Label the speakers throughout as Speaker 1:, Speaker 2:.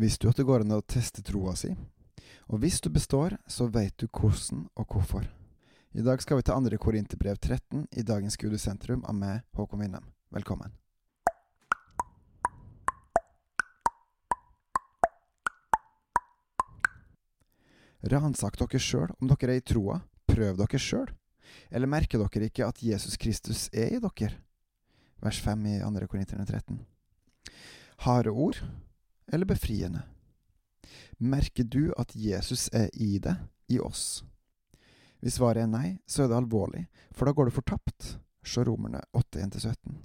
Speaker 1: Visste du at det går an å teste troa si? Og hvis du består, så veit du hvordan og hvorfor. I dag skal vi til 2. Korinterbrev 13 i dagens Gudesentrum av meg, Håkon Winnem. Velkommen. Ransak dere sjøl om dere er i troa. Prøv dere sjøl. Eller merker dere ikke at Jesus Kristus er i dere? Vers 5 i 2. Korinterne 13. Harde ord eller befriende? Merker du at Jesus er i deg, i oss? Hvis svaret er nei, så er det alvorlig, for da går du fortapt. Se Romerne 8.1-17.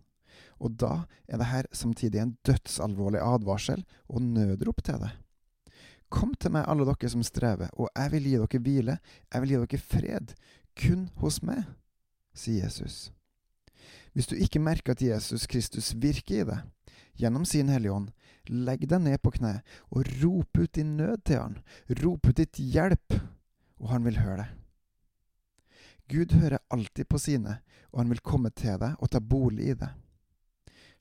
Speaker 1: Og da er det her samtidig en dødsalvorlig advarsel og nødrop til deg. Kom til meg, alle dere som strever, og jeg vil gi dere hvile, jeg vil gi dere fred, kun hos meg, sier Jesus. Hvis du ikke merker at Jesus Kristus virker i deg, gjennom sin Hellige Ånd, legg deg ned på kne og rop ut din nød til han, rop ut ditt hjelp, og han vil høre deg. Gud hører alltid på sine, og han vil komme til deg og ta bolig i deg.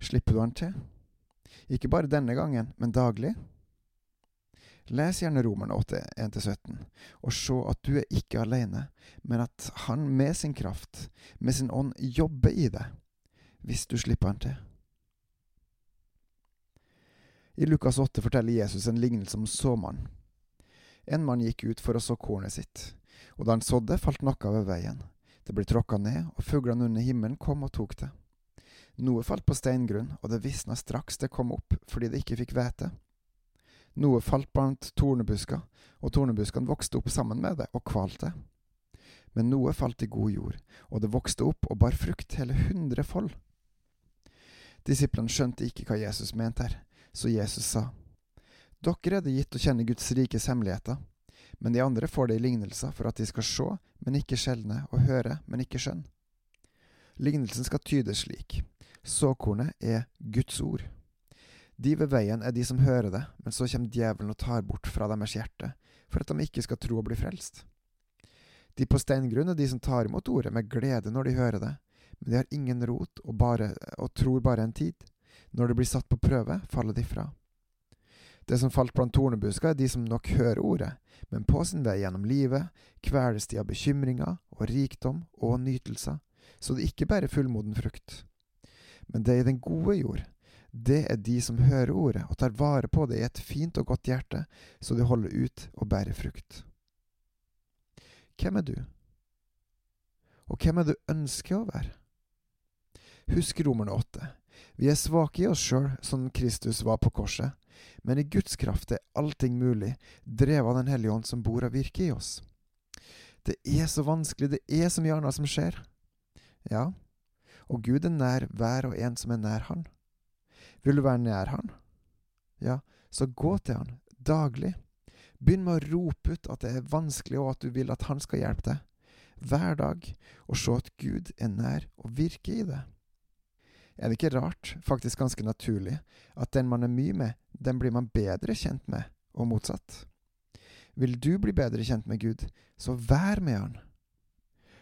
Speaker 1: Slipper du han til? Ikke bare denne gangen, men daglig? Les gjerne Romerne 8, 1-17, og se at du er ikke alene, men at Han med sin kraft, med sin ånd, jobber i deg, hvis du slipper Han til. I Lukas 8 forteller Jesus en lignelse om såmannen. En mann gikk ut for å så kornet sitt, og da han sådde, falt noe ved veien. Det ble tråkka ned, og fuglene under himmelen kom og tok det. Noe falt på steingrunn, og det visna straks det kom opp, fordi det ikke fikk hvete. Noe falt blant tornebusker, og tornebuskene vokste opp sammen med det og kvalte. Men noe falt i god jord, og det vokste opp og bar frukt hele hundre fold. Disiplene skjønte ikke hva Jesus mente her, så Jesus sa, Dere er det gitt å kjenne Guds rikes hemmeligheter, men de andre får det i lignelser for at de skal se, men ikke skjelne, og høre, men ikke skjønne. Lignelsen skal tydes slik. Såkornet er Guds ord. De ved veien er de som hører det, men så kommer djevelen og tar bort fra deres hjerte, for at de ikke skal tro og bli frelst. De på steingrunn er de som tar imot ordet med glede når de hører det, men de har ingen rot og, bare, og tror bare en tid. Når de blir satt på prøve, faller de fra. Det som falt blant tornebusker, er de som nok hører ordet, men på sin vei gjennom livet kveles de av bekymringer og rikdom og nytelser, så det ikke bærer fullmoden frukt. Men det er i den gode jord, det er de som hører ordet og tar vare på det i et fint og godt hjerte, så det holder ut og bærer frukt. Hvem er du? Og hvem er du ønsker å være? Husk Romerne åtte. Vi er svake i oss sjøl, som Kristus var på korset, men i Guds kraft er allting mulig, drevet av Den hellige ånd som bor og virker i oss. Det er så vanskelig, det er så mye annet som skjer. Ja, og Gud er nær hver og en som er nær Han. Vil du være nær Han? Ja, så gå til Han, daglig. Begynn med å rope ut at det er vanskelig, og at du vil at Han skal hjelpe deg. Hver dag, og se at Gud er nær og virker i det er det ikke rart, faktisk ganske naturlig, at den man er mye med, den blir man bedre kjent med, og motsatt. Vil du bli bedre kjent med Gud, så vær med Han.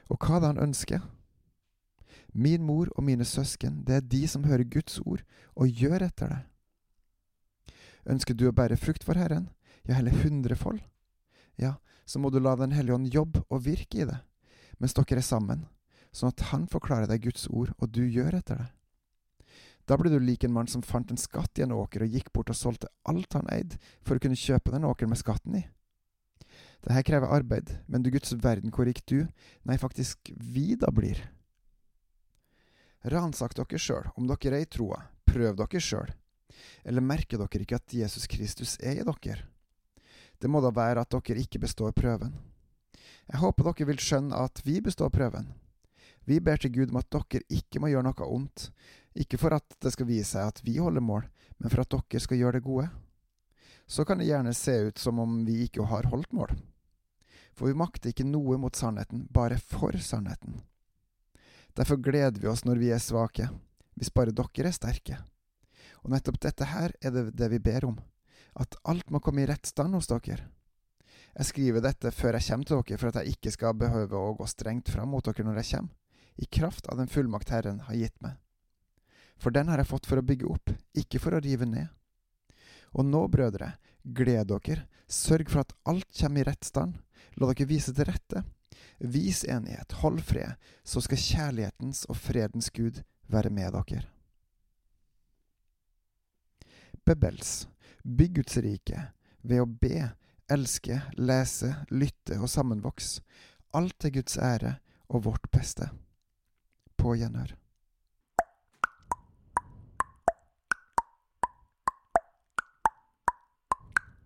Speaker 1: Og hva er det Han ønsker? Min mor og mine søsken, det er de som hører Guds ord og gjør etter det. Ønsker du å bære frukt for Herren, ja, heller hundrefold? Ja, så må du la Den hellige ånd jobbe og virke i det, mens dere er sammen, sånn at Han forklarer deg Guds ord, og du gjør etter det. Da ble du lik en mann som fant en skatt i en åker og gikk bort og solgte alt han eide, for å kunne kjøpe den åkeren med skatten i. Dette krever arbeid, men du Guds verden, hvor rik du, nei, faktisk vi da blir. Ransak dere sjøl om dere er i troa, prøv dere sjøl, eller merker dere ikke at Jesus Kristus er i dere? Det må da være at dere ikke består prøven. Jeg håper dere vil skjønne at vi består prøven. Vi ber til Gud om at dere ikke må gjøre noe ondt, ikke for at det skal vise seg at vi holder mål, men for at dere skal gjøre det gode. Så kan det gjerne se ut som om vi ikke har holdt mål. For vi makter ikke noe mot sannheten, bare for sannheten. Derfor gleder vi oss når vi er svake, hvis bare dere er sterke. Og nettopp dette her er det, det vi ber om, at alt må komme i rett stand hos dere. Jeg skriver dette før jeg kommer til dere, for at jeg ikke skal behøve å gå strengt fram mot dere når jeg kommer i kraft av den fullmakt Herren har gitt meg. For den har jeg fått for å bygge opp, ikke for å rive ned. Og nå, brødre, gled dere, sørg for at alt kommer i rett stand, la dere vise til rette. Vis enighet, hold fred, så skal kjærlighetens og fredens Gud være med dere. Bebels, bygg Guds rike ved å be, elske, lese, lytte og sammenvokse. Alt til Guds ære og vårt beste. På gjenhør.